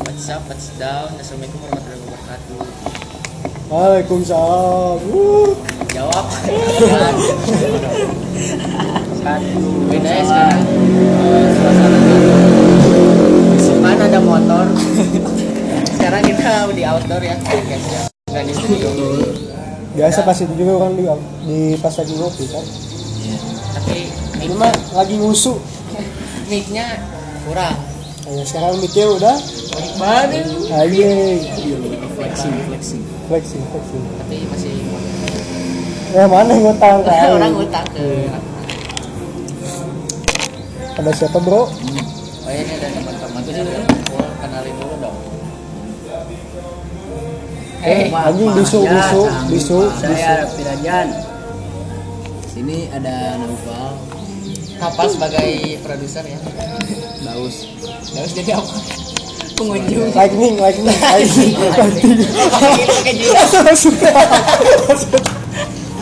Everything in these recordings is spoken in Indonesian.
what's up? What's down? Assalamualaikum warahmatullahi wabarakatuh. Waalaikumsalam. Jawab. Satu. Beda ya sekarang Eh, suasananya kan ada motor. Sekarang kita di outdoor ya podcast ya. Nggak di studio. Biasa pas itu juga orang di, di pas lagi ngopi kan. tapi mic Ini mah lagi ngusu. mic-nya kurang Nah, sekarang mikir udah banget ayo flexing flexing flexing flexing. tapi masih Ya mana yang ngutang kan? orang utang ke Ada siapa bro? oh ya ini ada teman-teman tuh Gua kenalin dulu dong Eh, anjing bisu bisu bisu bisu. Saya Pirajan. Sini ada Naufal, Kapal sebagai produser ya Daus. Terus jadi apa? Pengunjung Lightning, lightning, lightning,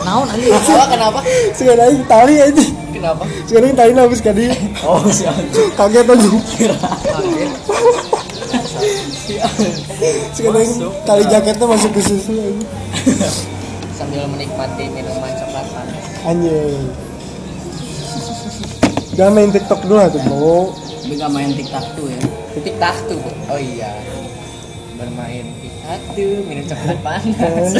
Naon anjing? Apa kenapa? Sekarang aing tali aja. Kenapa? Sekarang tali habis kadi. Oh, siap. Kaget aja. Sekarang tali jaketnya masuk ke susu aja. Sambil menikmati minuman coklat panas Anjing. Jangan main TikTok dulu tuh bro. Tapi gak main TikTok tuh ya. Titik tahtu Bu. Oh iya Bermain titik tahtu Minum coklat panas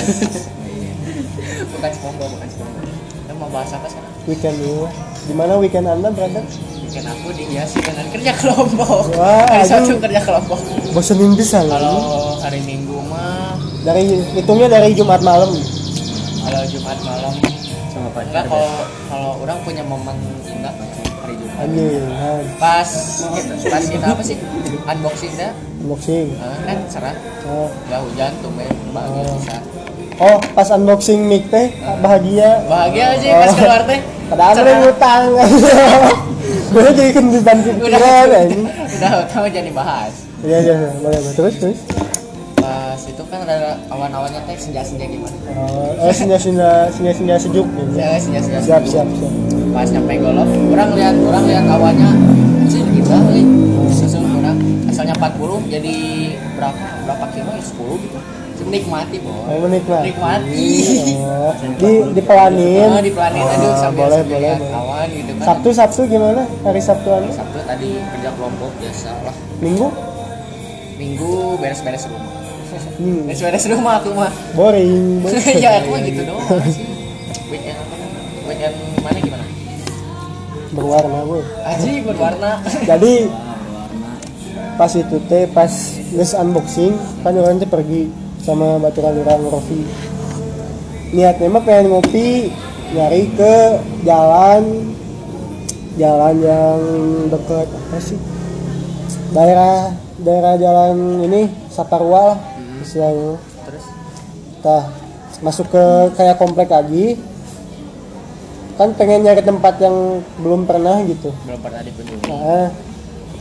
Bukan SpongeBob Bukan SpongeBob Kita mau bahas apa sekarang? Weekend dulu. Gimana weekend anda brother? Bikin aku dihiasi dengan kerja kelompok Wah, Hari. Sabtu kerja kelompok Bosenin bisa Kalau loh. hari Minggu mah Dari hitungnya dari Jumat malam. Kalau Jumat malam Sama Enggak kalau kalau orang punya momen Anjing, pas kita pas kita apa sih unboxing dah unboxing. eh, kan cerah Oh. nggak hujan tuh men bahagia Oh. bisa Oh, pas unboxing mic teh bahagia. bahagia aja pas Oh. keluar teh Padahal ada yang ngutang. Gue jadi kendipan pikiran anjing. udah tahu jadi bahas Iya, iya, boleh, boleh. Terus, terus. pas itu kan ada awan-awannya teh senja-senja gimana Oh, eh, senja-senja, senja-senja sejuk. gitu. ya senja-senja Siap, siap, siap. Pas nyampe golok orang lihat orang lihat awannya sih kita euy susun orang asalnya 40 jadi berapa berapa kilo ya 10 gitu nikmati boy Oh, menikmati. Nikmati. Oh, di dipelanin. Oh, dipelanin Oh, aduh sambil boleh, sambil boleh, lihat boleh. awan gitu kan Sabtu, Sabtu gimana? Hari Sabtu anu? Sabtu tadi kerja kelompok biasa lah Minggu? minggu beres-beres rumah Hmm. beres-beres rumah aku mah Boring. ya aku mah gitu doang sih weekend apa weekend mana gimana Berwarna, boy. aji berwarna. Jadi pas itu teh pas nges unboxing kan orang teh pergi sama baturan orang Rofi. Niatnya mah pengen ngopi nyari ke jalan jalan yang deket apa sih? Daerah daerah jalan ini Saparua lah istilahnya. Terus? Tah, masuk ke kayak komplek lagi kan pengen nyari tempat yang belum pernah gitu. Belum pernah dikunjungi Nah,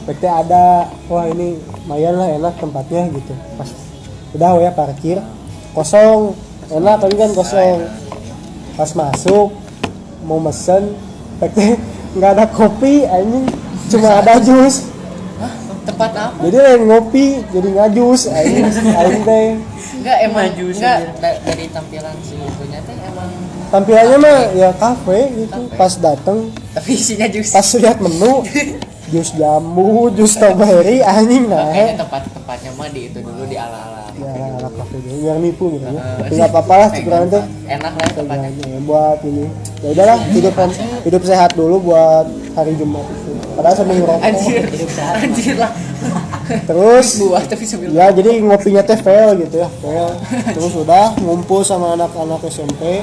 PT ada, wah ini lumayan lah enak tempatnya gitu. Pas udah ya parkir. Kosong, enak tapi kan kosong. Pas masuk mau mesen, PT nggak ada kopi, ini cuma ada jus. Hah? tempat apa? Jadi lain ngopi, jadi ngajus, ini aing teh. enggak emang Maju enggak dari tampilan si bukunya teh emang Tampilannya mah ya kafe gitu. Kafe. Pas dateng, tapi isinya jus. Pas lihat menu, jus jambu, jus strawberry, anjing nah. kayaknya tempat-tempatnya mah di itu dulu di ala-ala Ya, anak kafe dulu, biar nipu gitu. Ya. Eh, Tapi nggak apa-apa lah, syukuran teh. enak lah tempatnya. Ya, buat ini. Ya udahlah hidup hidup sehat dulu buat hari Jumat itu. Padahal sambil ngerokok. anjir anjir lah. Terus buah tapi sambil ya jadi ngopinya teh fail gitu ya fail. Terus udah ngumpul sama anak-anak SMP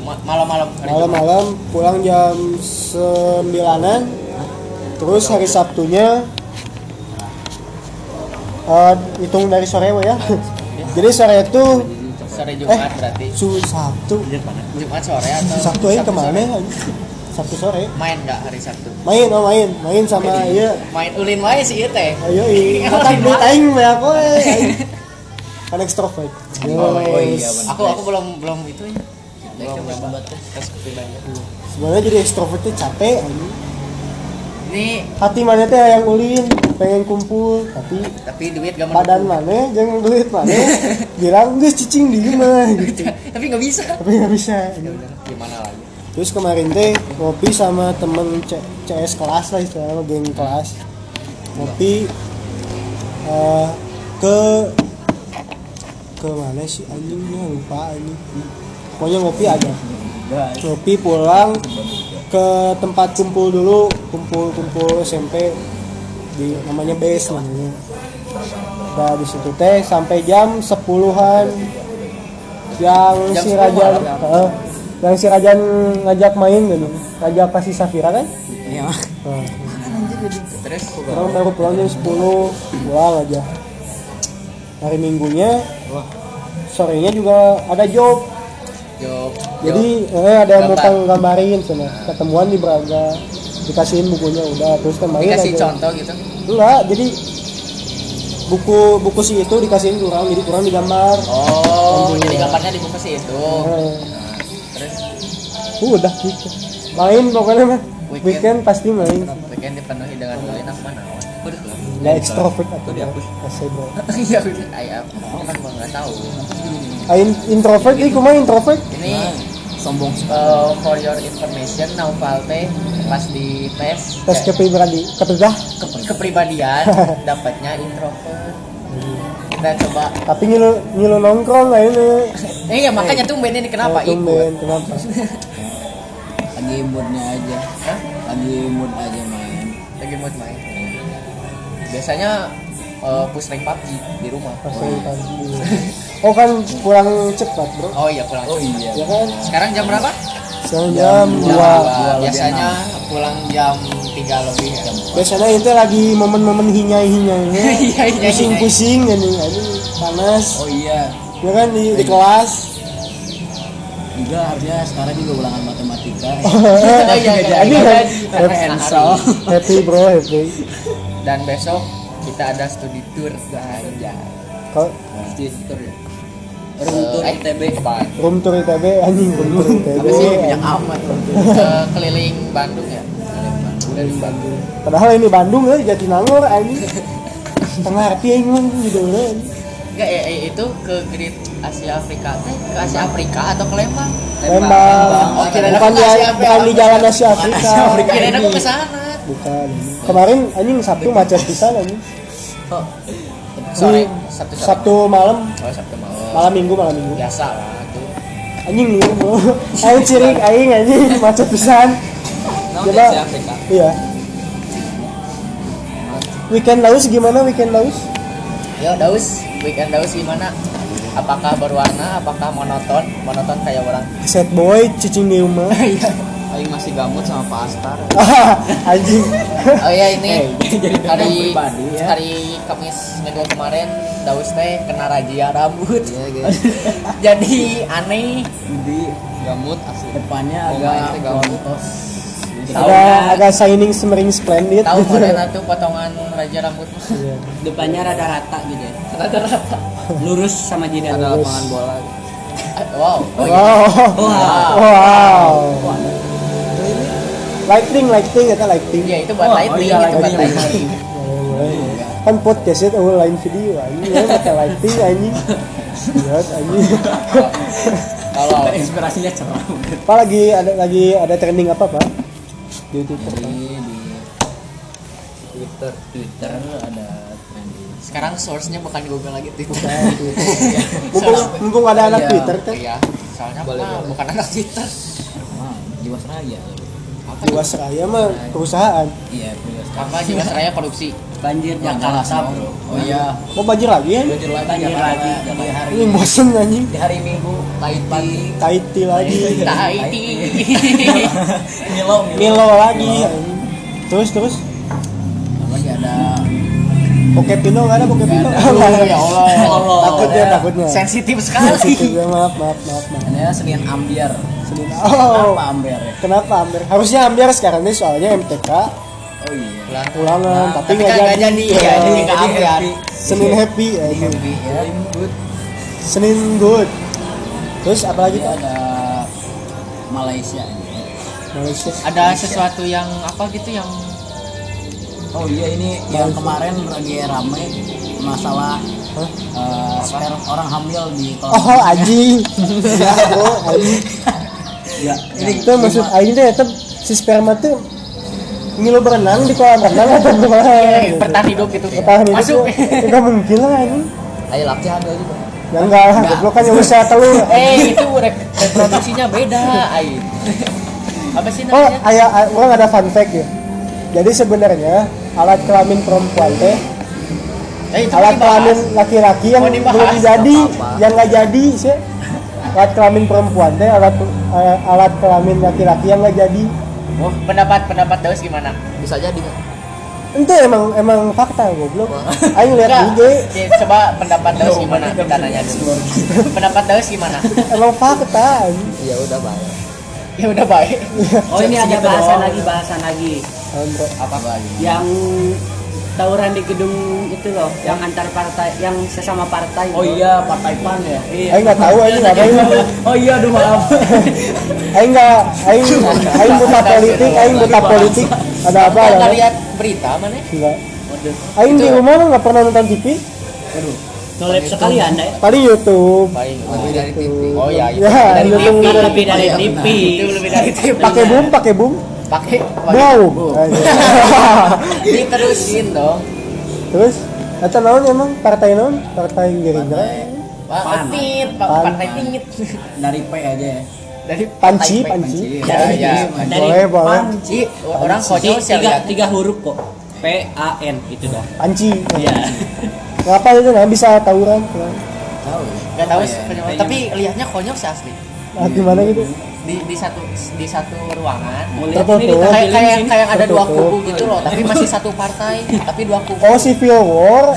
malam-malam malam-malam pulang jam sembilanan. Terus hari Sabtunya eh, hitung dari sore ya. Jadi sore itu sore Jumat berarti. Su Sabtu. Jumat sore atau Sabtu Sabtu ke mana? Sabtu sore. Main nggak hari Sabtu? Main oh main. Main sama iya. Main ulin wae sih ieu teh. Ayo iya Oh, kan duit aing we aku kan ekstrovert Oh, Yes. iya benar. Aku aku belum belum itu ya. Kopi sebenarnya jadi ekstrovert itu capek. Ini hati mana teh yang ulin pengen kumpul tapi tapi duit gak badan mana jangan duit mana. Bilang geus cicing di mah gitu tapi nggak bisa. tapi nggak bisa Ya gimana lagi? terus kemarin teh ngopi sama temen C- CS kelas lah istilahnya geng kelas. Ngopi eh, ke ke mana sih anjingnya lupa anjing pokoknya ngopi aja. Ngopi pulang ke tempat kumpul dulu kumpul kumpul SMP di namanya base namanya. Udah di situ teh sampai jam sepuluhan yang Jam si 10 Rajan malam. Heeh. yang si Rajan ngajak main gitu ngajak kasih Safira kan? Iya. Nah, Terus? Orang baru pulang jam 10 pulang aja. Hari minggunya sorenya juga ada job jadi eh, ada yang mau Gambar. gambarin sana ketemuan di Braga dikasihin bukunya udah terus kan main dikasih aja. contoh gitu. enggak jadi buku buku si itu dikasihin kurang jadi kurang digambar Oh, Ambil. jadi gambarnya dibuka sih itu. Eh, Terus udah gitu main pokoknya mah Weekend. weekend pasti main weekend dipenuhi nggak extrovert atau dihapus. kasih bro Iya, udah. ayam. Aku kan gua nggak tahu. Ah, in- introvert ini kumaha introvert Ini Sombong uh, for your information, Naufal teh pas di tes tes ya, kepribadi kepedah ke- kepribadian dapatnya introvert. Kita coba. tapi nyilu nyilu nongkrong lah ini Eh ya makanya tumben ini kenapa Eh, tumben, kenapa lagi moodnya aja. Hah? Lagi mood aja main. Lagi mood main. Biasanya uh, push rank PUBG di rumah. pas lagi pagi oh kan pulang cepat bro Oh iya pulang. Oh iya. ya kan Sekarang jam berapa? sekarang Jam jam dua. Biasanya pulang jam 3 lebih ya. biasanya itu lagi momen-momen hinyai hinyainya Iya, iya, pusing pusing ini ini panas Oh iya. ya kan di, di kelas Juga harusnya sekarang juga ulangan matematika. iya, iya, iya. Iya, kan iya. happy, happy bro happy Dan besok kita ada studi tour ganja. kok Tutor ya. Room tour Eh, ITB. Room tour ITB anjing room tour ITB Apa sih banyak amat. Ke keliling Bandung ya. Keliling Bandung. padahal ini Bandung ya Jatinangor anjing tengah hati mah gitu lah Enggak, eh, eh, itu ke Great Asia Afrika teh ke Asia Afrika atau ke Lembang? Lembang Oh, kirain bukan di Asia bukan di jalan Asia Afrika Asia Afrika. Aku anjing. ke sana. bukan kemarin anjing Sabtu macet pisan anjing Oh. Sorry, Sabtu sore. Sabtu malam Oh, Sabtu malam. malam minggu malam minggu Biasa lah tuh. anjing liur bro aing cirik aing anjing macet pisan coba iya weekend laus gimana weekend laus Yo, Daus, weekend Daus gimana? Apakah berwarna? Apakah monoton? Monoton kayak orang. set boy cicing di rumah Aing masih gamut sama Pak Astar. anjing Oh iya ini jadi hari pribadi ya. hari Kamis minggu kemarin Daus teh kena razia rambut. Iya. Jadi aneh. Jadi gamut asli. Depannya agak gamut. Bontos. agak agak shining shimmering splendid Tahu kalian tuh potongan raja rambut. Iya. Depannya rada rata gitu ya. Rata-rata. Lurus sama jidat. Ada lapangan bola. Wow. Oh, iya. wow wow lighting lighting kata lighting Iya itu buat Oh, lighting, iya, itu buat lighting. boleh. kan podcast itu oh, lain video anjing ya pakai lighting anjing lihat anjing Kalau Inspirasinya cerah. apa lagi ada lagi ada trending apa pak di Twitter? Jadi di Twitter Twitter ada trending. sekarang source-nya bukan di Google lagi Twitter. mumpung, mumpung ada anak Iya. Twitter kan Iya, soalnya Boleh, mah boleh. bukan anak Twitter. Jiwasraya. Apa Jiwasraya mah perusahaan Iya, Jiwasraya. apa Jiwasraya korupsi? Banjir Jakarta, Bro. Oh iya. mau banjir lagi ya Banjir lagi Banjir lagi di hari ini bosen anjing di hari Minggu Tahiti Tahiti lagi Tahiti. Milo Milo lagi anjing. terus terus lagi ada Pokepino nggak ada Nggak ada. ya Allah. takutnya ada. takutnya Sensitif Sensitif sekali. ya, maaf maaf maaf maaf ada Senin Ambiar Senin. Oh. Apa Ambiar ya kenapa Amber? Harusnya Amber sekarang ini soalnya MTK oh iya. Ulangan tapi Tapi kan nggak jadi, Ya, nggak jadi ke Jadi Ambiar. happy. Senin happy jadi anjing. happy ya good. Senin good. Terus apa lagi Jadi ada Malaysia Malaysia. Ada sesuatu yang apa gitu yang Oh iya ini yang kemarin lagi rame masalah Hah? eh, sperma orang hamil di kolam. oh anjing. Ya bro anjing Ya, ini itu maksud aing teh eta si sperma tuh ngilu berenang di kolam renang atau gimana? Gitu. bertahan hidup gitu. Bertahan hidup masuk. tuh, enggak mungkin lah ini. Ayo laki hamil juga. ya enggak lah goblok kan yang usaha telur. Eh itu re- reproduksinya beda ay apa sih oh namanya? ayah ay- orang ada fun fact ya. Jadi sebenarnya alat kelamin perempuan teh eh, itu alat kelamin laki-laki yang belum jadi yang nggak jadi sih alat kelamin perempuan teh alat eh, alat kelamin laki-laki yang nggak jadi. Oh, pendapat pendapat Daus gimana? Bisa jadi. Nggak? itu emang emang fakta goblok. Aing lihat IG ya, coba pendapat Daus gimana? kita nanya dulu. pendapat Daus gimana? Emang fakta. Ya udah baik. ya udah baik. Oh ini ada bahasan lagi bahasan lagi? Apa lagi? yang tawuran di gedung itu loh yang antar partai yang sesama partai. Oh iya, partai PAN ya. aing nggak tahu aing nggak tahu. Oh iya, aduh maaf. aing nggak aing aing buta politik aing buta politik. Ada apa ada nggak lihat berita mana? Enggak aing di rumah mah nggak pernah nonton TV nolep sekali anda ya? Paling YouTube. Paling Lebih dari TV. oh iya itu Ya, TV lebih dari Iya, TV lebih dari TV pakai boom pakai boom pakai. Boom diterusin dong. Terus? Eta naon emang? Partai naon? Partai Gerindra? Pak Pan. Pit, Pak. Pan. Partai Tingit. Dari P aja. Ya. dari Panci Partai P. Panci. Ya, ya. Dari boleh boleh. Panci, orang sih tiga lihat. tiga huruf kok. P A N itu dah. Panci. Iya. Ngapa itu? Nggak bisa tawuran. Tahu. Gak tahu ya? tapi lihatnya konyol sih asli. nah, gimana gitu Di di satu di satu ruangan. Tertutup. ini Kayak kayak kayak ada dua kubu gitu loh, tapi masih satu partai, tapi dua kubu. oh civil war.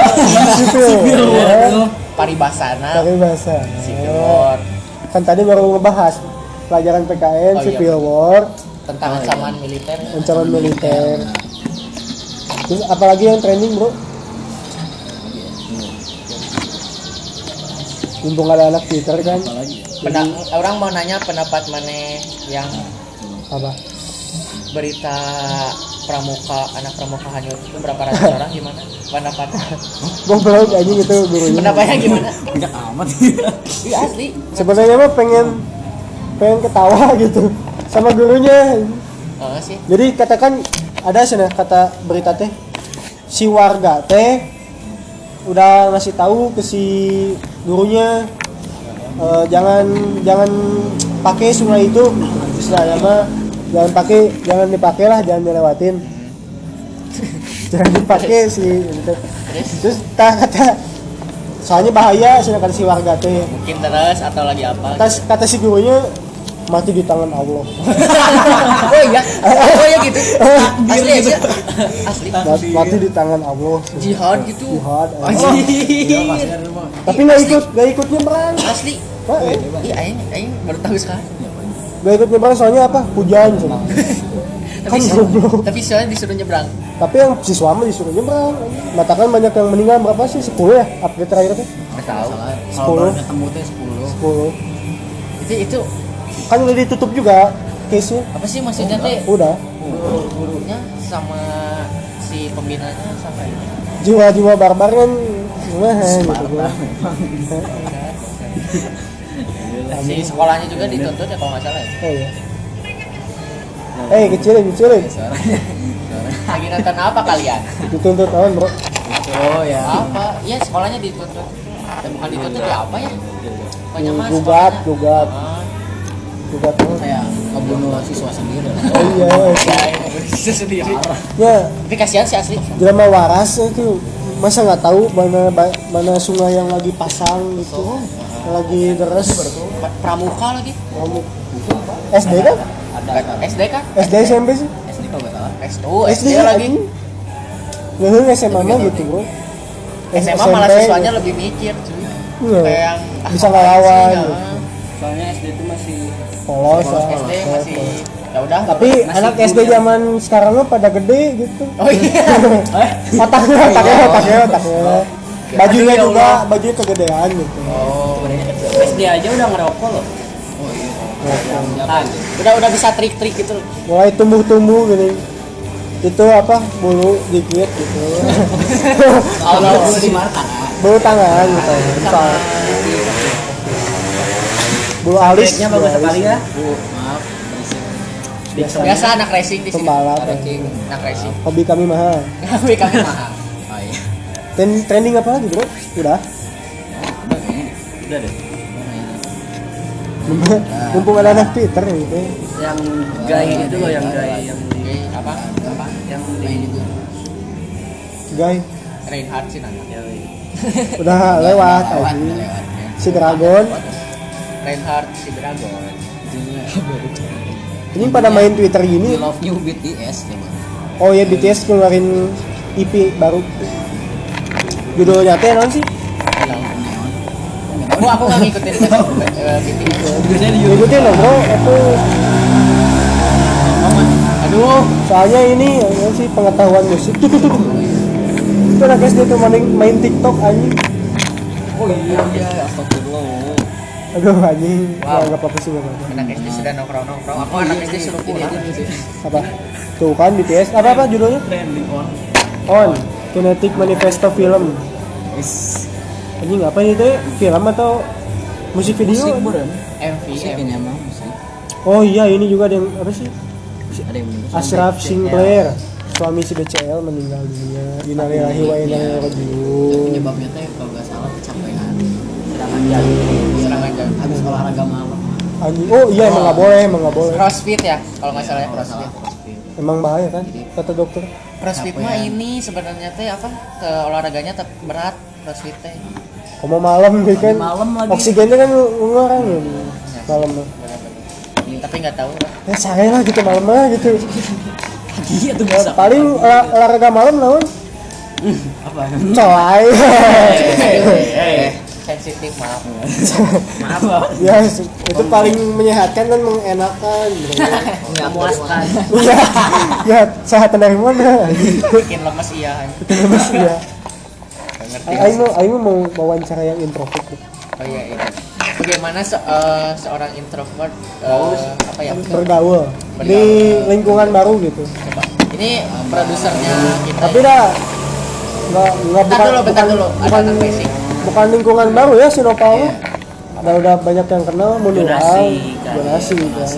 Civil war. Paribasana, dari bahasa civil war, kan tadi baru ngebahas pelajaran PKN Oh, iya, civil war. Tentang ancaman militer. ancaman militer. terus apalagi yang trending bro? Mumpung ada anak Twitter kan? Apalagi. Pena- orang mau nanya pendapat mana yang apa berita pramuka anak pramuka hanyut itu berapa ratus orang gimana? Pendapat goblok anjing itu gurunya pendapatnya gimana? Enggak amat. Iya asli. sebenarnya mah pengen pengen ketawa gitu sama gurunya Oh, sih. jadi katakan ada sana kata berita teh si warga teh udah ngasih tahu ke si gurunya eh, jangan jangan pakai sungai itu. Istilahnya mah jangan pakai jangan dipakai lah jangan dilewatin. Jangan dipakai si itu. Terus? Terus tak kata soalnya bahaya sana kata si warga teh. Mungkin terus atau lagi apa? kata, kata si gurunya mati di tangan Allah oh iya, oh iya gitu. Asli aja. Asli. mati, mati di tangan Allah Jihad gitu. jihad Iya, ada rumah. tapi nggak ikut nggak ikut nyebrang Asli. Pak, Iya, aing aing baru tahu sekarang. nggak ikut nyebrang soalnya apa hujan cuma. Tapi Kan goblok. tapi soalnya disuruh nyebrang. tapi yang siswa mah disuruh nyebrang matakan banyak yang meninggal berapa sih 10 ya update terakhir tuh Enggak tahu. Salah. Kalau Sepuluh. baru ketemu teh 10. 10 Itu itu kan udah ditutup juga case apa sih maksudnya teh? udah Guru gurunya sama si pembinanya sama ini. jiwa-jiwa barbar kan gimana gitu gua. Si sekolahnya juga dituntut ya kalau nggak salah ya. oh iya eh kecilin kecilin. Suaranya. Lagi nonton apa kalian? dituntut tahun bro Oh ya. Apa? Iya sekolahnya dituntut. Ya, bukan dituntut ya apa ya? Pokoknya mas. gugat gugat gugat tahun Kayak ngebunuh siswa sendiri. oh iya ya, itu sendiri. ya Tapi kasihan sih asli. drama waras itu masa nggak tahu mana mana sungai yang lagi pasang gitu yang lagi deres Pramuka lagi. kamu SD kan Ada SD kan? SD SMP sih SD kalau nggak salah. S2, SD, SD lagi. Ngeheung SMA mah gitu bro SMA malah siswanya lebih mikir cuy. Iya. Kayak yang ah, Bisa ngelawan gitu. ah. Soalnya SD itu masih polos lah SD masih ya udah. tapi anak SD ya. zaman sekarang mah pada gede gitu. Oh iya. otaknya otaknya otaknya otaknya. Bajunya ya juga bajunya kegedean gitu. Oh, SD aja udah ngerokok loh? Oh iya. kan udah udah bisa trik-trik gitu. mulai tumbuh-tumbuh gini. Itu apa? Bulu dikit gitu. Allah Dulu di mana bulu tangan gitu misal bulu alis bagus sekali ya. Bu, maaf. biasa. Biasa anak racing di sini Pembalap. Anak racing anak racing. Hobi kami mahal. Kami kami mahal. Oh iya. Trend- trending apa lagi bro? Udah? Udah deh. mumpung ada anak Twitter gitu Yang gay itu loh yang gay yang Oke, apa? Apa? Yang di itu. guys Reinhardt sih nanya udah lewat si Dragon Reinhardt si Dragon. Ini pada main Twitter We gini love you BTS oh ya BTS keluarin EP baru. Judulnya teh non sih? Neon. oh aku nggak ngikutin. Eh, BTS di ngikutin loh bro. Aku aduh. Soalnya ini ya sih pengetahuan musik. Tuh tuh itu anak SD tuh main, main TikTok anjing. Oh iya iya, astagfirullah. Aduh anjing. Wow. wow. gak apa-apa sih gak apa-apa. Anak SD sudah nongkrong nongkrong aku anak SD suruh Ini pulang apa? Tuh kan BTS apa apa judulnya? Trending on. on. Kinetic Manifesto Film. Is. Anjing apa ini tuh? Film atau musik video? Musik bukan? MV Musik MV. ini emang musik. oh iya ini juga ada yang apa sih? Ada yang. Ashraf Sinclair. Suami si BCL meninggal dunia. Innalillahi wa inna ilaihi Itu rajiun penyebabnya teh kalau nggak salah kecapean. Serangan jantung. Olahraga malam. anjing oh iya emang nggak boleh emang nggak boleh crossfit ya kalau nggak salah ya salah crossfit crossfit. emang bahaya kan kata dokter crossfit mah Capean. ini sebenarnya teh apa ke olahraganya tapi berat crossfit teh Kamu malam gitu kan Malam lagi. oksigennya kan ngurang ya malam mah. Bener-bener. tapi nggak tahu lah ya saya lah gitu malam mah gitu Iya tuh bisa. paling olah- olahraga malam naon Apa? coy eh sensitif maaf. Maaf. ya itu paling menyehatkan dan mengenakan. Memuaskan. iya. Ya sehat dari mana? Bikin lemes iya. Lemes ya Nggak ngerti Aing mau wawancara yang introvert oh iya itu bagaimana se- eh, seorang introvert eh, apa ya? Bergaul. Di lingkungan baru gitu. Coba. Ini produsernya kita tapi dah nggak nggak Bentar bukan dulu, bentar bukan dulu. Ada bukan. Bukan lingkungan baru ya Sinopal mah. udah udah banyak yang kenal menurut Donasi, kan. donasi kan.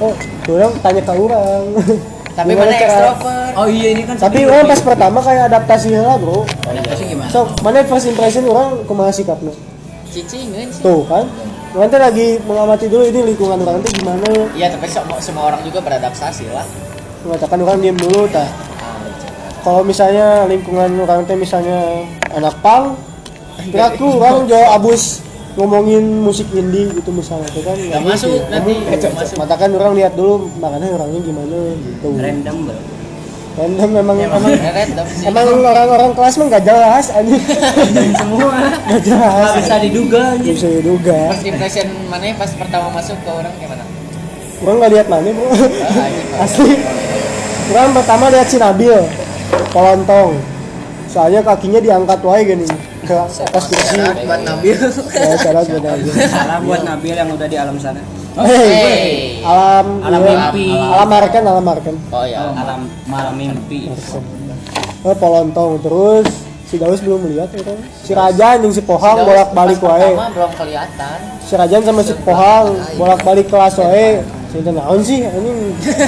Oh orang tanya ke orang. Tapi mana cara- extrovert Oh iya ini kan tapi orang pas pertama kayak adaptasi lah bro. Adaptasi gimana? so mana first impression orang kumaha sikapnya? Cicingin sih. Tuh kan? Nanti lagi mengamati dulu ini lingkungan orang itu gimana. Iya tapi semua, semua orang juga beradaptasi lah. Mengatakan orang diem dulu tah. Kalau misalnya lingkungan orang teh misalnya anak pang kira tuh orang jauh abus ngomongin musik indie gitu misalnya itu kan. Nggak masuk nanti, nggak masuk. mata kan orang lihat dulu makanya orangnya gimana gitu. Random bro. random memang emang random sih. emang orang-orang kelas mah nggak jelas anjing. Semua. nggak jelas. Nggak bisa diduga anjir. bisa diduga. First impression mana pas pertama masuk ke orang gimana orang nggak lihat mana bro. Ah, gitu. asli. Orang pertama lihat si Nabil polontong soalnya kakinya diangkat wae gini ke atas kursi. buat Nabil. Ya syarat buat Nabil. Salam buat Nabil yang udah di alam sana. Hei, Hey. alam Alam iya, mimpi. alam marken alam marken. Oh ya Alam malam mimpi. oh polontong terus si Daus belum lihat ya kan? Si Rajan yang si Pohang bolak balik wae. belum kelihatan. Si Rajan sama si Pohang bolak balik kelas wae. Si itu naon sih ini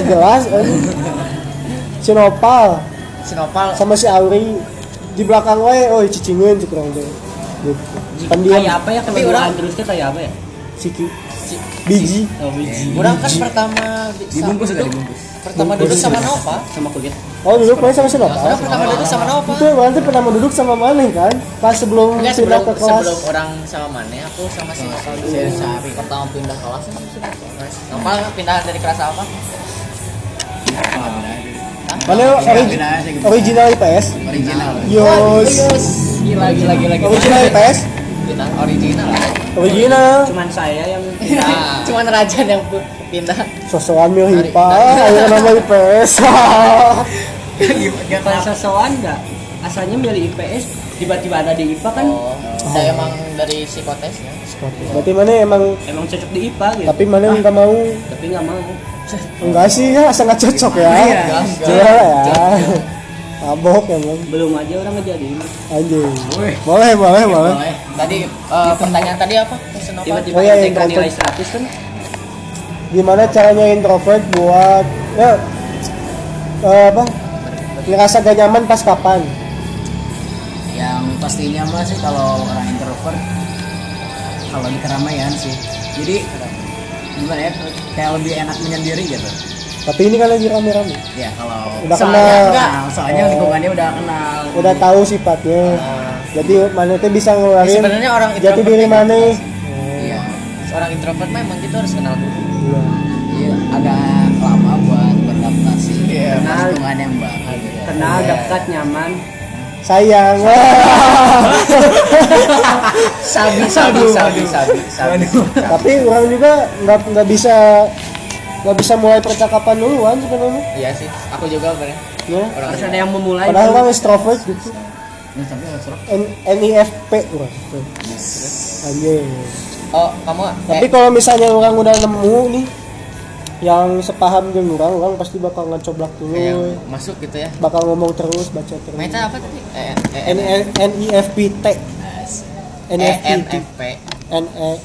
jelas ini si Nopal. Sinopal sama si Auri di belakang wae oh cicingeun cik kurang teh gitu pendiam. Kayak apa ya? Tapi orang- terusnya kayak apa ya? Siki. Biji. Oh biji. orang kan pertama di- Dibungkus duduk- dibungkus? pertama duduk sama Nova? Sama kulit. oh duduk main sama si orang pertama duduk sama Nova. Itu nanti pernah mau duduk sama mana kan? Pas sebelum pindah sebelum ke kelas. sebelum orang sama mana aku sama si Sehari pertama pindah kelas sih. Nopal pindahan dari kelas apa mana ori- original IPS Original. Yos. Gila gila gila gila. Original IPS kita original. Original. Cuman saya yang Nah, cuman Rajan yang pindah. Sosokan mil hipa ayo nama IPS Kalau sesuatu enggak asalnya milih IPS tiba-tiba ada di IPA kan? Oh saya emang dari psikotesnya berarti mana emang emang cocok di IPA gitu? Tapi mana nggak mau? tapi nggak mau. Enggak sih ya sangat cocok ya. Iya. Jual ya. Mabok emang. Belum aja orang ngejadiin anjing. Wih. boleh boleh boleh. Boleh. tadi eh, pertanyaan tadi apa? Tiba-tiba Oh oh, introvert. nilai 100 kan? Gimana caranya introvert buat ya eh, apa ngerasa gak nyaman pas kapan yang pastinya mah sih kalau orang introvert kalau di keramaian sih jadi gimana ya kayak lebih enak menyendiri gitu tapi ini kan lagi rame-rame ya kalau Udah soalnya kenal. kenal, soalnya Oh. lingkungannya udah kenal udah tahu sifatnya Ah. jadi mana tuh bisa Ya, ngeluarin sebenarnya orang introvert diri kayak mana iya Seorang introvert mah emang gitu harus kenal dulu. Iya. iya agak lama buat beradaptasi Iya. Kenal. yang baru gitu. kenal Iya. dekat nyaman sayang Sabi, sabi, sabi, sabi, sabi. tapi orang juga nggak nggak bisa nggak bisa mulai percakapan duluan sebenarnya Iya sih, aku juga bener. ya Orang harus ada yang memulai padahal orang extrovert gitu NIFP orang tuh. anjing Oh, kamu tapi kalau misalnya orang udah nemu nih yang sepaham dengan orang orang pasti bakal ngecoblak dulu yang masuk gitu ya. bakal ngomong terus baca terus Meta apa tadi? Eh, eh, N eh, E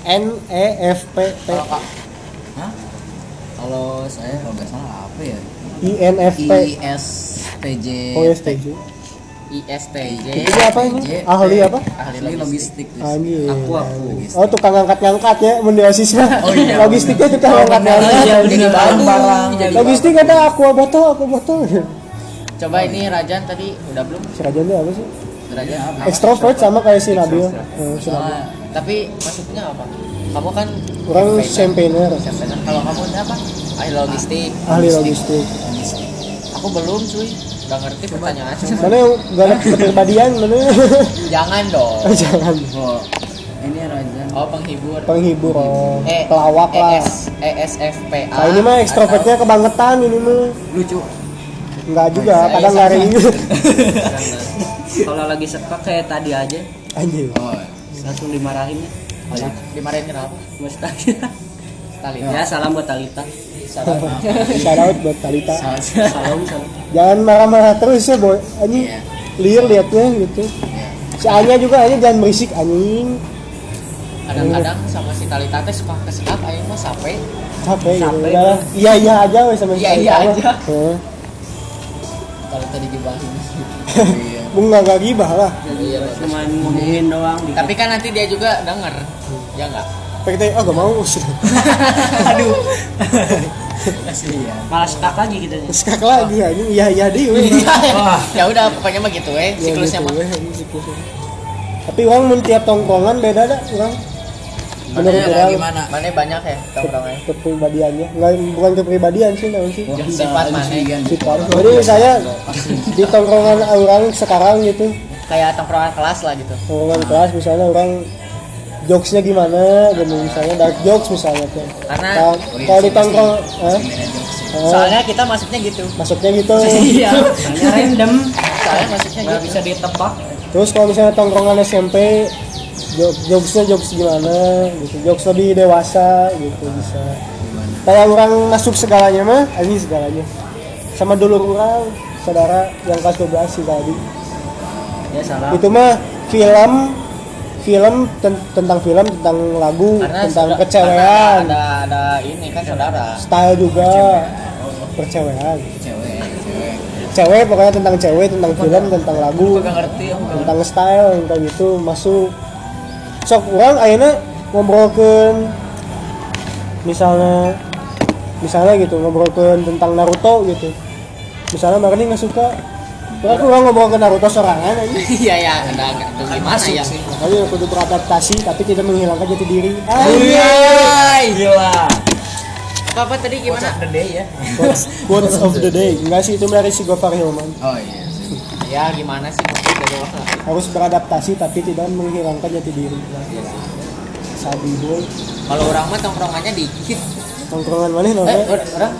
N E F P T Kalau kak, Hah? Kalau saya kalau nggak salah apa ya? I N F P ISTJ. Oh STJ ISTJ. Itu apa ini? Ahli apa? Ahli Ahli logistik. Anjing. aku aku Oh tukang angkat ngangkat ya, mun di OSIS mah. Oh iya, Logistiknya tukang Oh, angkat ngangkat. Iya, jadi benar. baru. Barang. Logistik ada aku botol, aku botol. Coba ini Rajan tadi udah belum? Si Rajan itu apa sih? Rajan. apa? Extrovert sama kayak si Nabil. Eh, si Nabil. Ah, tapi maksudnya apa? Kamu kan Orang Campaigner. Kalau kamu apa? Ahli logistik. ahli logistik. Aku belum cuy. Gak ngerti pertanyaan. Mana yang gak ada kepribadian, mana? Jangan dong. Jangan. Oh, ini Rajan. Oh penghibur. Penghibur, oh. Eh, pelawak lah. ES, ESFPA. Nah ini mah ekstrovertnya kebangetan ini mah. Lucu. Enggak juga, kadang sama. ngaring. kalau lagi sekak kayak tadi aja Anjir. Oh, langsung dimarahin ya Atau dimarahin kenapa? Mustahil Tali. ya salam buat Talita. Shout out buat Talita. salam Jangan marah-marah terus ya, boy. Anjing. Iya. Liar liatnya gitu. Iya. Si Anya juga Anya jangan berisik anjing. Kadang-kadang sama si Talita teh suka kesekap aing mah sampai Capek gitu. Capek, Udah lah. Iya iya aja wes sama si Iya, iya aja. Heeh. Talita digibahin. Iya. Bunga gak gibah lah. Iya. cuma ngomongin doang. Tapi kan nanti dia juga denger. Ya enggak? Pakai teh, oh gak mau. Aduh. Kasihan. malah sekak lagi kita nih Sekak lagi anjing. Iya iya di. weh. Wah. ya udah pokoknya mah gitu eh Ya, siklusnya gitu, mah. Tapi orang mun tiap tongkrongan beda dah orang. Mana gimana? Mana banyak ya tongkrongannya? kepribadiannya. Enggak bukan kepribadian sih namanya sih. Sifat mana? Sifat. Jadi saya di tongkrongan orang sekarang gitu Kayak tongkrongan kelas lah gitu. tongkrongan kelas misalnya orang jokesnya gimana? Gitu misalnya dark jokes misalnya tuh Karena Kalau- kalau di tongkrong eh, eh, soalnya kita masuknya gitu. masuknya gitu. Iya. Soalnya random. Soalnya masuknya nggak gitu. bisa ditebak. Terus kalau misalnya tongkrongan SMP jok- jokesnya jokes gimana? Gitu. Jokes lebih dewasa gitu bisa. Kayak orang masuk segalanya mah ini segalanya. Sama dulur orang saudara yang kelas 12 sih tadi. Ya salah itu mah film film ten- tentang film tentang lagu Karena tentang kecewean karena ada ada ini kan saudara. style juga. Percewean. Cewek, cewek. pokoknya tentang cewek tentang film tentang lagu ngerti, tentang style kayak gitu masuk. Sok orang akhirnya ngobrolkan misalnya misalnya gitu ngobrolkan tentang Naruto gitu. Misalnya Marni nggak suka Terus orang ngobrol ke Naruto sorangan aja Iya ya, enggak tuh gimana masuk ya? sih. Makanya kudu beradaptasi tapi tidak menghilangkan jati diri. Iya, gila. Apa apa tadi gimana? The day ya. Quotes, of the day. Enggak sih itu dari si Gofar Hilman. Oh iya. sih. Ya gimana sih. Harus beradaptasi tapi tidak menghilangkan jati diri. Sabi boy. Kalau orang mah tongkrongannya dikit. Tongkrongan mana Eh, orang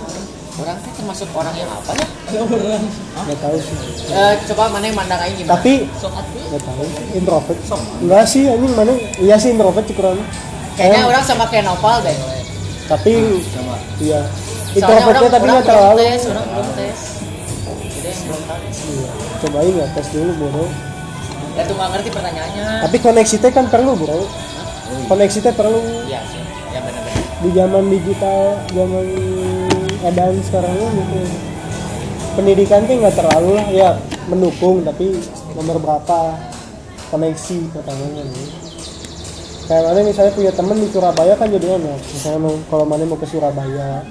orang teh termasuk orang yang apa ya? Nggak tahu sih. Eh, coba mana yang mandang aing gimana tapi nggak tahu introvert. Enggak sih anjing mana? Iya sih introvert cukuran kayaknya orang sama kayak Nopal deh. Tapi iya. Soalnya introvertnya orang, tapi orang nggak belum terlalu. tes orang belum tes. Jadi yang belum tahu. Iya. cobain ya tes dulu bodoh ya tuh nggak ngerti pertanyaannya. Tapi koneksi teh kan perlu bro koneksi teh perlu. Iya sih ya benar-benar. Di zaman digital zaman edan sekarang ini gitu. Pendidikan tuh nggak terlalu lah ya mendukung tapi nomor berapa koneksi pertamanya nih kayak mana misalnya punya temen di Surabaya kan jadi enak misalnya mau kalau mana mau ke Surabaya.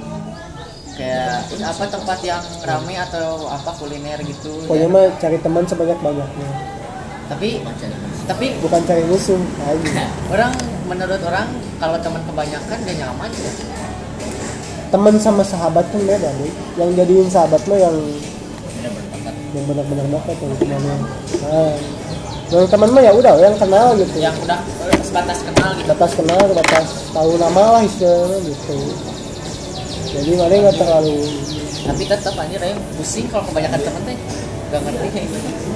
Kayak apa tempat yang ramai atau apa kuliner gitu pokoknya ya. mah cari teman sebanyak banyaknya tapi tapi bukan cari musuh aja. orang menurut orang kalau teman kebanyakan gak nyaman ya teman sama sahabat kan beda nih yang jadiin sahabat lo yang yang benar-benar dekat yang ke mana nah, yang teman mah ya udah yang kenal gitu. Yang udah eh, sebatas kenal gitu. Batas kenal batas tahu nama lah istilahnya gitu. Jadi mana nggak terlalu tapi tetap anjir ayo pusing kalau kebanyakan temen teh. Gak ngerti. Kayak gitu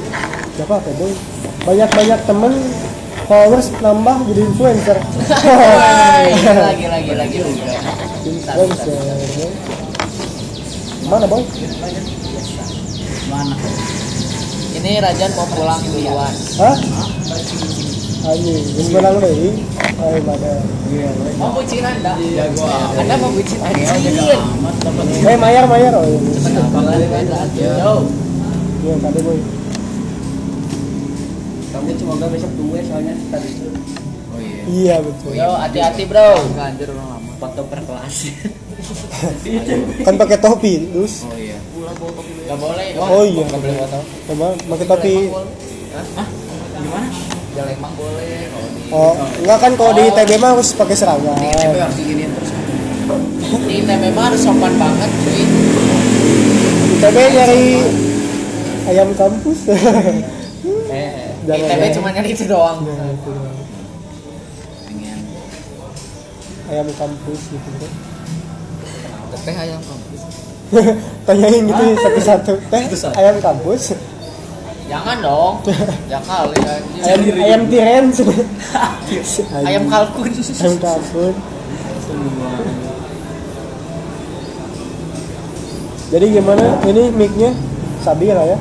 siapa apa boy banyak banyak temen followers nambah jadi influencer. Lagi lagi lagi boy. mana boy? Mana? Ini Rajan mau pulang duluan. Hah? Anjing ini menang deh ayo mana? Mau bucin anda? Jago anda mau bucin anjir amat dapat eh mayar mayar oh iya. Yo, iya tadi boy. Kamu semoga besok dua soalnya tadi. Itu oh iya. Iya betul. Yo hati-hati bro. Orang lama foto per kelas. kan pakai topi terus oh iya. Gak boleh. Oh iya. gak boleh foto coba pakai topi. Hah? gimana? Jelek mah boleh. Di oh enggak kan kalau di ITB mah harus pakai seragam. TB harus diginiin terus. Di ITB mah harus sopan banget cuy. ITB nyari ayam kampus. Eh di Jangan, ITB jangan. cuma nyari itu doang ayam kampus gitu kan teh ayam kampus? Tanyain gitu satu-satu. Teh ayam kampus? Jangan dong. Ya kali anjir. ayam ayam tiren. Ayam kalkun. Ayam kampus jadi gimana? Ini mic-nya? Stabil lah ya.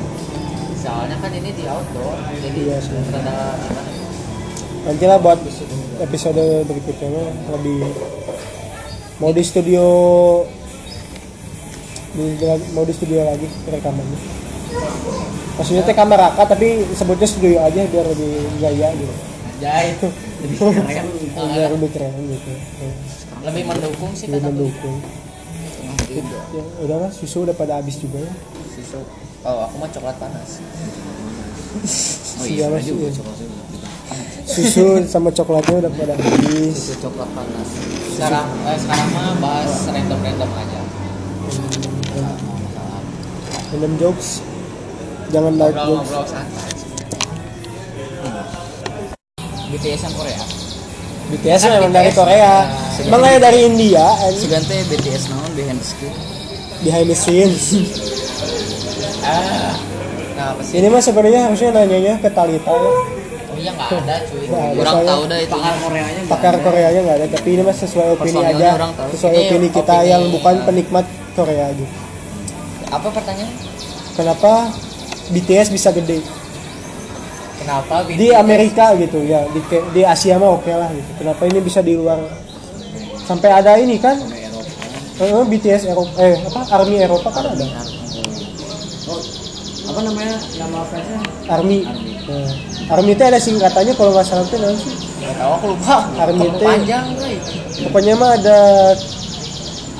Soalnya kan ini di outdoor jadi Iya rada gimana nanti lah buat episode berikutnya lebih mau di studio di, mau di studio lagi rekamannya. Maksudnya teh kamar raka tapi sebutnya studio aja biar lebih gaya gitu. Jahit lebih keren. Biar lebih keren gitu. Lebih mendukung sih lebih mendukung. Ya udahlah susu udah pada habis juga ya. Susu. Oh aku mah coklat panas. Oh iya juga coklat juga susu sama coklatnya udah pada habis. Susu coklat panas. Sekarang eh, sekarang mah bahas random random aja. Random jokes. Jangan ngobrol jokes. ngobrol santai. BTS yang Korea. BTS Kan memang dari BTS. Korea. Nah, emang kayak dari India and segan teh BTS naon behind the screen behind the scenes. Ah nah ini mah sebenarnya harusnya nanyanya ke Talita. ya iya nggak ada cuy. Orang Soalnya tahu dah itu. Pakar Koreanya nggak pakar ada. Koreanya nggak ada tapi ini mah sesuai opini aja. orang tahu. sesuai Ini opini kita opini, yang bukan ya. penikmat Korea aja. Apa pertanyaan kenapa BTS bisa gede? Kenapa BTS di Amerika gitu ya. Di di Asia mah oke lah gitu. Kenapa ini bisa di luar? Sampai ada ini kan? Eh, BTS Eropa eh apa? Army Eropa kan ada. Oh, apa namanya? Nama fansnya? Army. Nah, Army itu ada singkatannya kalau nggak salah itu nanti nggak tahu aku lupa. Army teh. panjang cuy. Pokoknya mah ada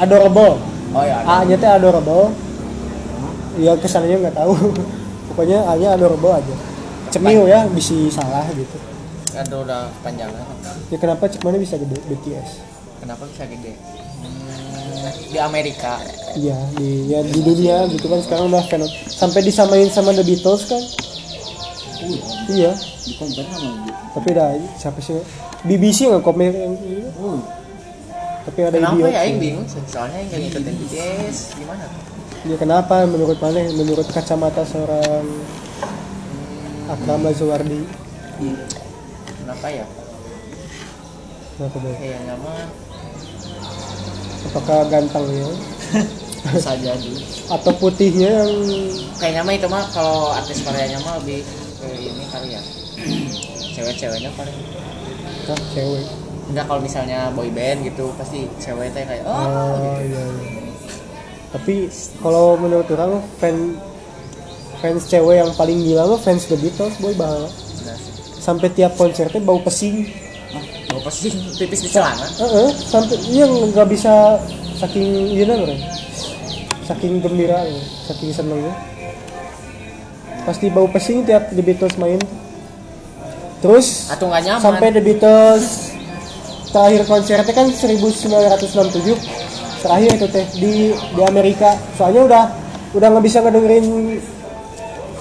adorable. Oh ya A nya teh adorable. Ya kesannya nggak tahu. Pokoknya A nya adorable aja. Cemil ya bisa salah gitu. Ada udah panjangan ya kenapa cek mana bisa gede? BTS kenapa bisa gede? Hmm, di Amerika. Iya di ya di dunia gitu kan sekarang udah fenomen sampai disamain sama The Beatles kan iya di sama tapi dah siapa sih BBC nggak komen yang ini? tapi ada Kenapa ya. Aing bingung. Soalnya Aing gak ngikutin BTS gimana? Ya kenapa menurut mana? Menurut kacamata seorang Akram Lazuardi. Kenapa ya? Kenapa dong? Kayaknya mah Apakah gantengnya bisa jadi. atau putihnya yang Kayaknya mah itu mah kalau artis Koreanya mah lebih ke ini kali ya. Cewek-ceweknya paling ah, cewek? enggak kalau misalnya boy band gitu pasti cewek teh kayak oh, Oh iya, iya. Tapi kalau menurut orang fan fans cewek yang paling gila mah fans The Beatles boy. Nah, Sampai tiap konsernya bau pesing. mau pasti pipis di celana. Heeh, sampai iya nggak bisa saking iya orang. Saking gembira, saking senengnya. Pasti bau pesing tiap The Beatles main. Terus Atau nggak nyaman. sampai The Beatles terakhir konsernya kan 1967 terakhir itu teh di di Amerika. Soalnya udah udah nggak bisa ngedengerin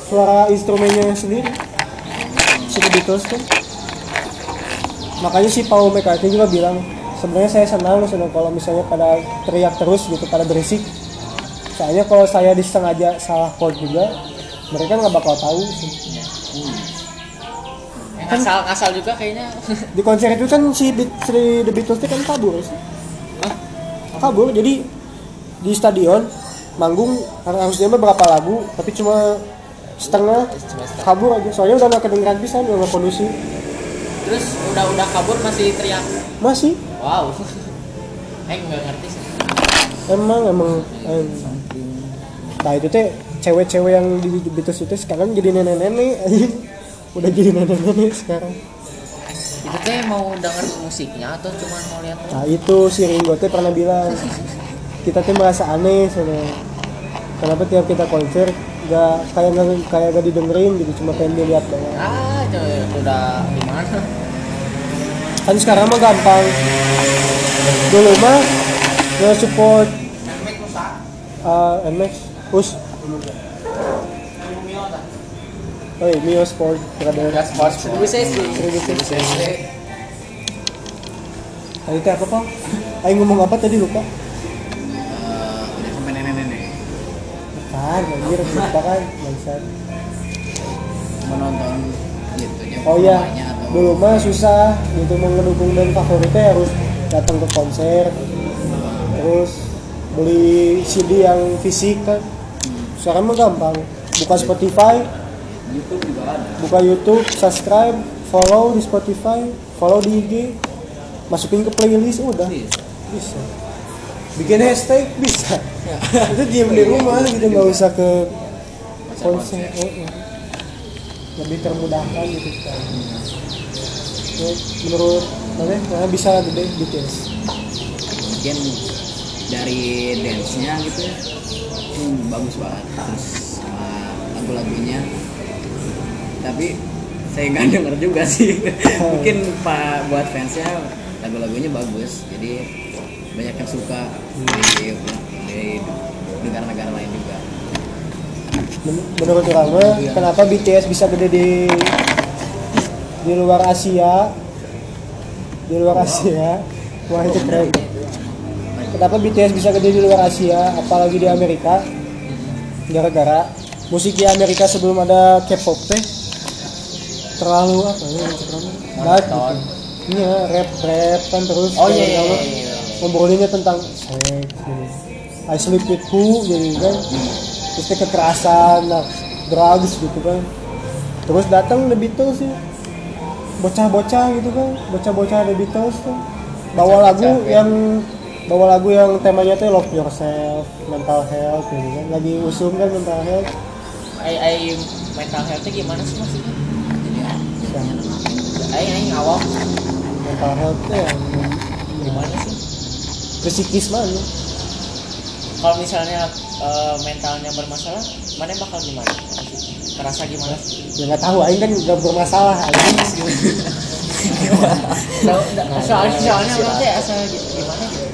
suara instrumennya sendiri. Si The Beatles kan makanya si Paul McCartney juga bilang sebenarnya saya senang senang kalau misalnya pada teriak terus gitu pada berisik. Soalnya kalau saya disengaja salah chord juga mereka nggak bakal tahu sih. Yang ngasal ngasal juga kayaknya. di konser itu kan si, Beat- si The Beatles kan kabur sih kabur jadi di stadion manggung harusnya berapa lagu tapi cuma setengah kabur aja soalnya udah nggak kedengeran pisan udah nggak kondisi Terus udah udah kabur masih teriak. masih Wow. Nggak ngerti sih. emang emang em. nah itu teh cewek-cewek yang di Beatles itu sekarang jadi nenek-nenek udah jadi nenek-nenek sekarang. Itu teh mau denger musiknya atau cuma mau lihat Nah itu si Ringo teh pernah bilang kita tuh merasa aneh soalnya. Kenapa tiap kita konser gak kayak gak, kayak gak didengerin gitu cuma pengen dilihat doang. Ah, itu udah gimana? kan sekarang mah gampang. Dulu mah nge support uh, NMAX us Oh iya, Mio Sport brother Enggak sports. Seribu sesi. Seribu sesi. Tadi teh apa pak? Ayo ngomong apa tadi lupa? Eh, udah sampai nenek-nenek Kan, anjir, lupa kan, bangsat. menonton gitu ya Oh iya, dulu mah susah gitu mau ngedukung band favoritnya harus datang ke konser, terus beli CD yang fisik kan. Sekarang mah gampang, buka Spotify, YouTube juga ada buka YouTube, subscribe, follow di Spotify, follow di IG, masukin ke playlist udah Bisa. bisa. Bikin hashtag bisa. Itu diem di rumah gitu nggak usah ke konser. Oh, iya. Lebih termudahkan gitu sekarang. Ya, menurut mana mana bisa gede BTS. mungkin dari dance-nya gitu ya hmm, bagus banget terus sama lagu-lagunya. Tapi saya nggak denger juga sih. Mungkin pak buat fansnya lagu-lagunya bagus. Jadi banyak yang suka di, di negara-negara lain juga. Men- Menurut kamu kenapa BTS bisa gede di di luar Asia? Di luar Asia. Wah itu keren. Kenapa BTS bisa gede di luar Asia, apalagi di Amerika? Gara-gara musik di Amerika sebelum ada K-pop teh terlalu apa ya terlalu dark gitu. Iya, rap rap kan terus. Oh iya iya iya. iya. ngobrolinnya tentang seks gitu. I sleep with who jadi kan terus kekerasan nah, drugs gitu kan terus datang The Beatles sih bocah-bocah gitu kan bocah-bocah The Beatles tuh bawa lagu Bocah-bocah, ya. yang bawa lagu yang temanya tuh love yourself mental health gitu kan lagi usung kan mental health Ai ai mental health gimana sih maksudnya? Ya, Ai ai awam mental health tuh yang gimana sih? psikis mana Kalau misalnya eh, mentalnya bermasalah, mana bakal gimana? Kerasa gimana sih? ya nggak tahu Aing kan nggak bermasalah Aing soalnya soalnya nanti asal gimana gitu.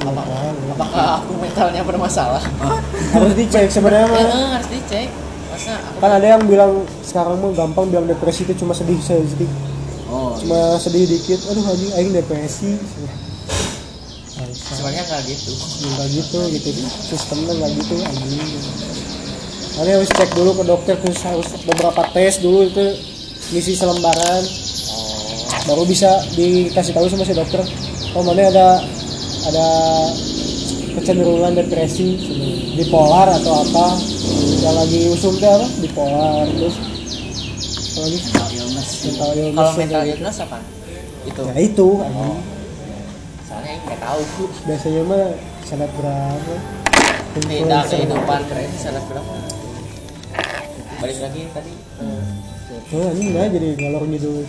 Tahu. Apakah aku mentalnya bermasalah? harus dicek sebenarnya mah harus dicek. Masa aku kan ada yang bilang sekarang mah gampang bilang depresi itu cuma sedih sedih oh cuma sedih dikit. Aduh anjing aing depresi. Sebenarnya nggak gitu. Nggak gitu gitu. Sistemnya nggak gitu anjing. Kalian harus cek dulu ke dokter terus harus beberapa tes dulu itu ngisi selembaran. Baru bisa dikasih tahu sama si dokter. Oh mana ada ada kecenderungan depresi bipolar atau apa. Yang lagi usum teh apa? Bipolar terus apa lagi? Mental illness. Mental illness kalau mental illness apa? Itu. Gitu. ya itu. Anjing. soalnya nggak tahu biasanya mah selebgram. Influencer. kehidupan. Keren berapa balik lagi tadi oh ini mah jadi ngalor ngidul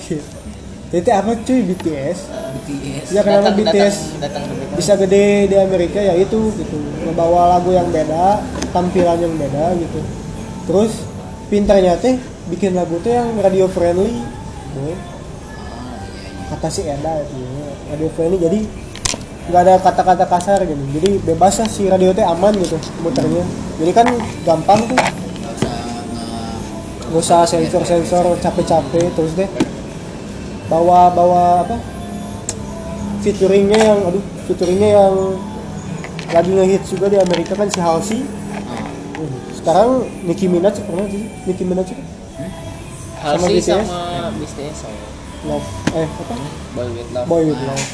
jadi apa cuy? BTS BTS ya kenapa Datang- BTS datang datang bisa gede di Amerika ya itu gitu. Ngebawa lagu yang beda tampilan yang beda gitu. Terus pintarnya teh bikin lagu teh yang radio friendly boy. kata si Eda itu radio friendly jadi nggak ada kata-kata kasar gitu. Jadi bebas lah si radio teh aman gitu muternya. Jadi kan gampang tuh. Nggak usah sensor sensor capek-capek terus deh bawa bawa apa? Featuringnya yang aduh featuringnya yang lagi ngehits juga di Amerika kan si Halsey. Uh, sekarang Nicki Minaj pernah sih? Nicki Minaj itu? Halsey BTS? sama BTS love. Eh apa? Boy with Love. Boy with Love.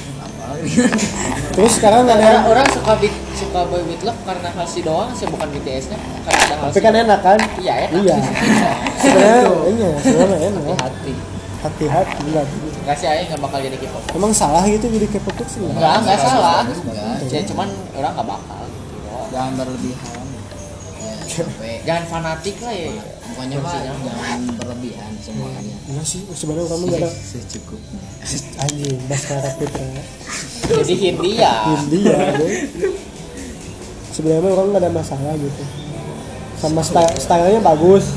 Terus sekarang ada orang, yang orang suka bit- suka Boy with Love karena Halsey doang sih bukan BTS nya karena ada tapi kan enak kan? Iya enak. Iya. Sebenarnya iya sebenarnya enak. Hati hati-hati enggak nggak sih Aing nggak bakal jadi K-pop. Emang salah gitu jadi K-pop tuh sih nggak nggak salah Enggak. Ya, cuman orang nggak bakal gitu doang. jangan berlebihan. Ya sampai jangan fanatik lah ya. Pokoknya mah jangan berlebihan semuanya enggak sih sebenarnya kamu gak ada secukupnya. Anjing Baskara Putra jadi Hindia India boy. sebenarnya orang nggak ada masalah gitu. Sama style stylenya bagus.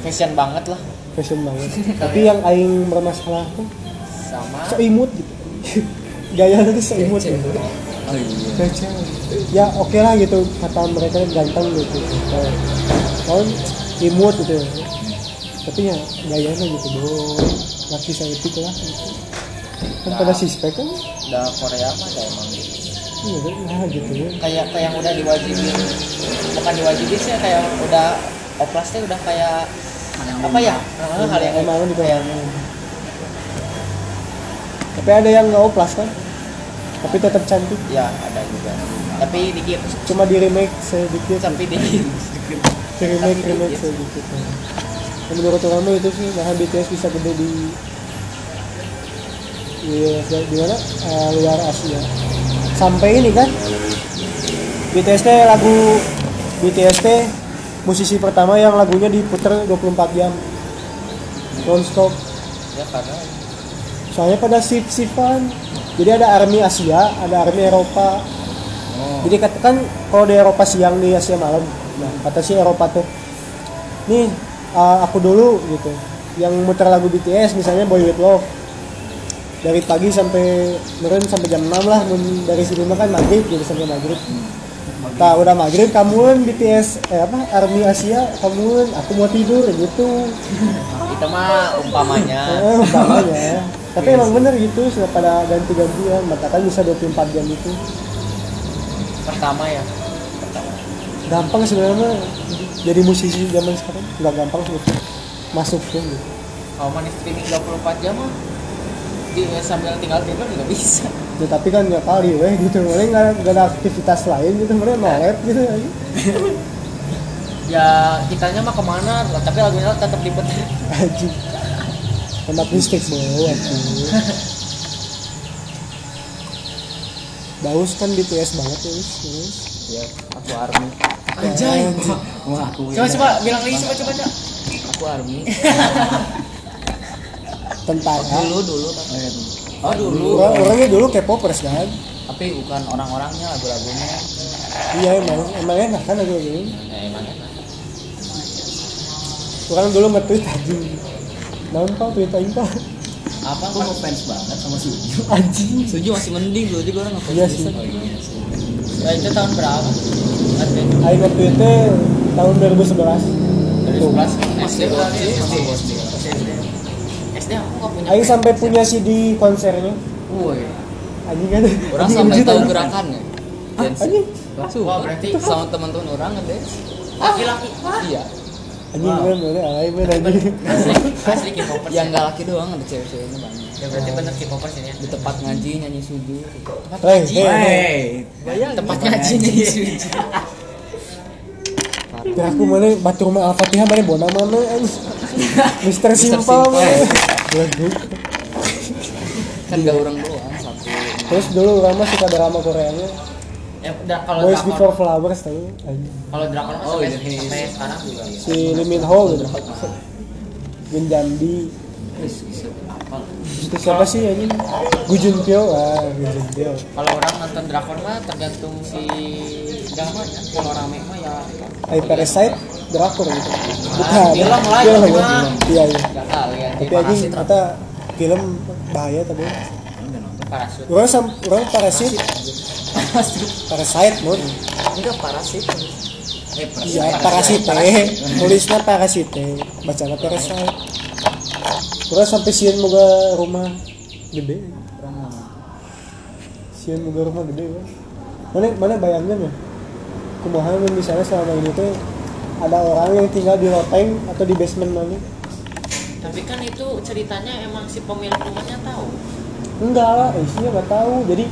Fashion banget lah. Fashion banget. Tapi yang aing bermasalah tuh sama. So imut gitu. Gayanya tuh so imut gitu. Oh iya. Ya oke lah gitu. Kata mereka ganteng gitu. Tahun imut gitu. Tapi ya gayanya gitu boy laki saya lah gitu. kan pada sispek kan? udah Korea mah ada emang gitu. Iya kan? Nah gitu. Ya kayak kayak yang udah diwajibin. Bukan diwajibin sih kayak udah oplasnya udah kayak apa ya? hal yang emang kayak tapi ada yang nggak oplas kan? Tapi tetap cantik. Ya ada juga. Tapi dikit. Cuma di remake sedikit. Tapi dikit di remake remake dikit. sedikit. Ya, menurut kamu itu sih nah BTS bisa gede di di, di mana? Eh, luar Asia. Sampai ini kan? BTS lagu BTS musisi pertama yang lagunya diputer 24 jam. Non stop ya karena soalnya pada shift shiftan jadi ada army Asia ada army Eropa. Jadi katakan kalau di Eropa siang di Asia malam. Nah kata si Eropa tuh nih uh, aku dulu gitu. Yang muter lagu BTS misalnya Boy With Love. Dari pagi sampai meren sampai jam 6 lah dari sini mah kan maghrib gitu sampai maghrib. Nah udah maghrib kamuan BTS eh apa Army Asia kamuan aku mau tidur gitu itu mah umpamanya Eh, umpamanya. Tapi emang bener gitu, sudah pada ganti-gantian. Maka kan bisa 24 jam itu. pertama ya pertama Gampang sebenarnya jadi musisi zaman sekarang. Nggak gampang sebetulnya. Masuk tuh gitu. kalau manis streaming 24 jam mah di, sambil tinggal tidur juga bisa Ya, tapi kan nggak kali weh gitu. Mereka nggak ada aktivitas lain gitu. Mereka nolep gitu aja. ya kitanya mah ke mana? Tapi lagunya tetap diputar Anjing. Tempat listrik bawa tuh. Baus kan BTS banget ya, wis. Ya aku army. Anjay. Wah aku coba coba bilang lagi coba coba coba. Aku army. Tentara. dulu dulu. Kan oh dulu. Orang, orangnya dulu K-popers kan. tapi bukan orang-orangnya lagu-lagunya. Iya emang. Emang enak kan lagu ini. ya emang enak Orang dulu nge-tweet anjing. Naon pak tweet aing pak? apa aku ngefans banget sama Suju? Anjing. Suju masih mending dulu juga orang ngefans Iya sih. oh iya sih. Ya itu tahun berapa? Aing nge-tweetnya tahun 2011. dari Tuh. 11 SD berarti SD SD. SD aku nggak punya Aing sampai punya CD konsernya. woi. Anjing kan orang sampai tahu gerakannya anjing. Wah, berarti sama teman-teman orang ngedance laki-laki. iya anjing kan boleh alay men anjing Asli, asli K-popers. yang ya. nggak laki doang ada cewek-ceweknya banyak Ya berarti bener K-popers ini ya. di tempat ngaji nyanyi sujud Hei, hei, hei. bayang Tempat ngaji nyanyi sujud. Kira aku mana batu rumah Al-Fatihah mana bona mana anjing. Mister Simpel mana. Kan gak orang doang satu Terus dulu orang mah suka drama Koreanya Ya udah kalau Boys drakor. Before Flowers tahu. Kalau drakor Oh, sampai iya. sampai sekarang juga. Si Lee Min Ho gitu. Gun Jandi. terus bisa apa Itu siapa sih anjing? Gu Jun Pyo. Ah, Gu Jun Pyo. Kalau orang nonton drakor mah tergantung si dramanya. Kalau rame mah ya Ay Parasite drakor gitu. Ah, film lah, Film. Iya, iya. Ya. Tapi anjing kata film bahaya tapi. Parasut. Orang sam orang parasit. Parasite, mon. enggak parasit eh Iya, parasite. Nulisnya parasite. Bacanya parasite. Kurang sampai sieun moga rumah gede. Sieun moga rumah gede kan. Mana mana bayangnya mah. Kumaha misalnya selama ini tuh ada orang yang tinggal di loteng atau di basement mana? Tapi kan itu ceritanya emang si pemilik rumahnya tahu. Enggak lah, isinya nggak tahu. Jadi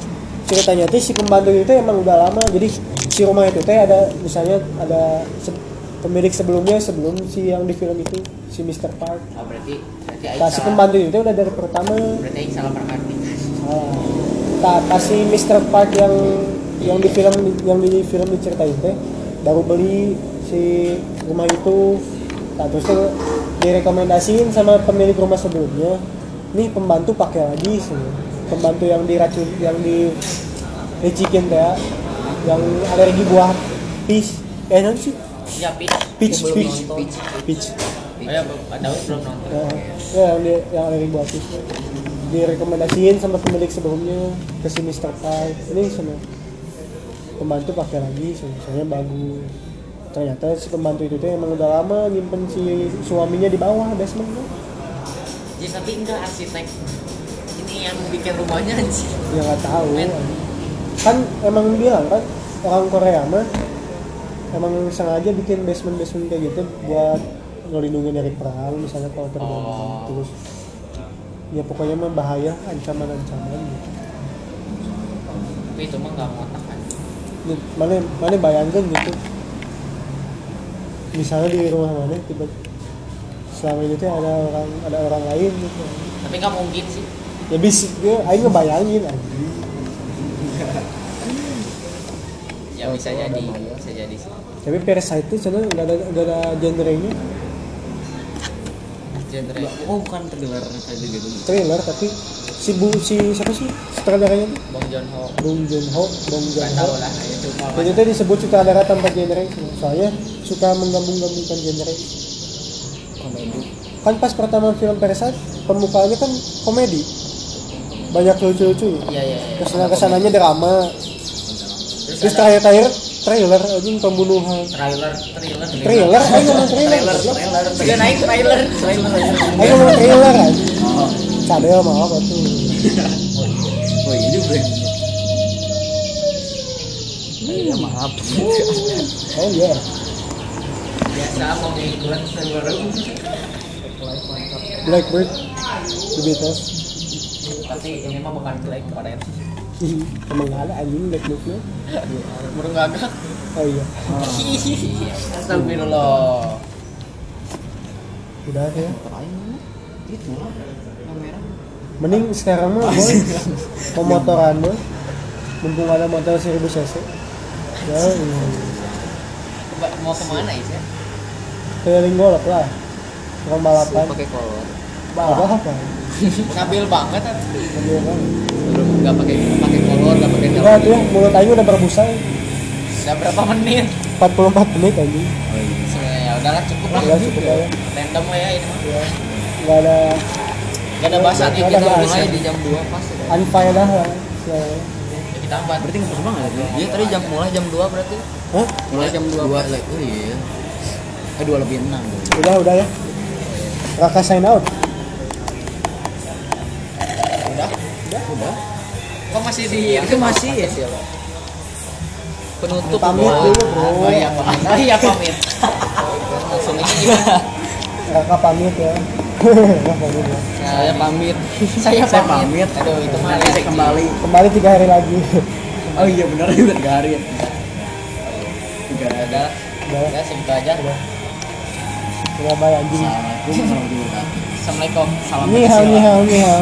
ceritanya tuh si pembantu itu emang udah lama. Jadi si rumah itu teh ada misalnya ada se- pemilik sebelumnya sebelum si yang di film itu si Mr. Park. Oh berarti berarti Nah, si pembantu itu udah dari pertama. Berarti salah mengerti. Ah. Nah, pas si Mr. Park yang yang di film yang di film diceritain teh baru beli si rumah itu. Nah, terus direkomendasiin sama pemilik rumah sebelumnya. Nih pembantu pakai lagi sih. Pembantu yang diracun yang di licikin teh ya. yang alergi buah peach. Eh, non sih? Ya. Peach, peach, peach, peach. Oh ya, belum nonton. Ya, ya yang, di, yang alergi buah peach. Direkomendasiin sama pemilik sebelumnya ke si Mr. Park. Ini sama pembantu pakai lagi, so- soalnya bagus. Ternyata si pembantu itu tuh emang udah lama nyimpen si suaminya di bawah basement tuh. Jadi tapi enggak arsitek ini yang bikin rumahnya anjir. Ya nggak tahu. Men. Kan emang bilang kan orang Korea mah emang sengaja bikin basement basement kayak gitu buat ngelindungin dari perang misalnya kalau terjadi Oh. terus ya pokoknya mah bahaya ancaman-ancaman gitu. Tapi itu mah enggak ngotak kan. Mana mana bayangkan gitu misalnya di rumah mana tiba selama ini tuh ada orang ada orang lain gitu. Tapi enggak mungkin sih. ya bisa gue aing ngebayangin anjing. Ya bisa jadi, bisa jadi sih. tapi Parasite itu sana nggak ada nggak ada genrenya. Genre. oh bukan tergelar kayak gitu. Trailer tapi si bu si siapa sih? Sutradaranya tuh? Bong Joon Ho. Bong Joon Ho Bong Joon Ho tahu lah itu kalau itu disebut sutradara tanpa genre. Soalnya suka menggabung-gabungkan genre kan pas pertama film Parasite pembukaannya kan komedi. Banyak lucu-lucu. Iya iya iya. ke sana ke sananya drama. Terus terakhir-terakhir trailer anjing pembunuhan. Trailer, trailer. trailer? Ayo ngomong trailer. Trailer, trailer. Sudah naik trailer, trailer. ayo ngomong trailer anjing cadel mah apa tuh? Oh iya. Juga ya. Maaf oh iya. Biasa mau ngikut Blackbird The Beatles. Tapi ini mah bukan black kemarin. emang nggak ada anjing Blackbird Burung gagak. oh iya. Astagfirullah. udah ya. Terakhir itu lah yang merah. Mending sekarang mah boy. Pemotoran mah mumpung ada motor 1000 cc. Ya iya. Mau ke mana ya? keliling golok lah. Orang balapan pakai kolor apa Ngabil banget kan. Iya belum nggak pakai pakai kolor nggak pakai Udah tuh ya, mulut aing udah berbusa ya. Udah berapa menit? 44 menit anjing Sebenarnya ya udahlah cukup lah. udah cukup lah ya Random lah ya ini mah. nggak ada Gak ada bahasan yang kita mulai di jam 2 pas ya. unfaedah lah. Ya, kita buat berarti nggak banget ya dia tadi jam mulai jam 2 berarti Hah? mulai jam 2 dua like oh iya eh 2 lebih 6 udah udah ya Raka sign out udah. udah kok masih di Itu masih ya? penutup Pamit dulu, bro. oh iya pamit oh iya pamit. Langsung ini gimana? Raka pamit ya. Raka pamit ya saya pamit. Saya Saya pamit. aduh itu mah saya kembali. kembali tiga hari lagi. Oh iya benar. Juga tiga hari. Ya. Tiga hari. udah udah. Udah segitu aja. Udah. Bye anjing Assalamualaikum salam Nihao, nihao, nihao.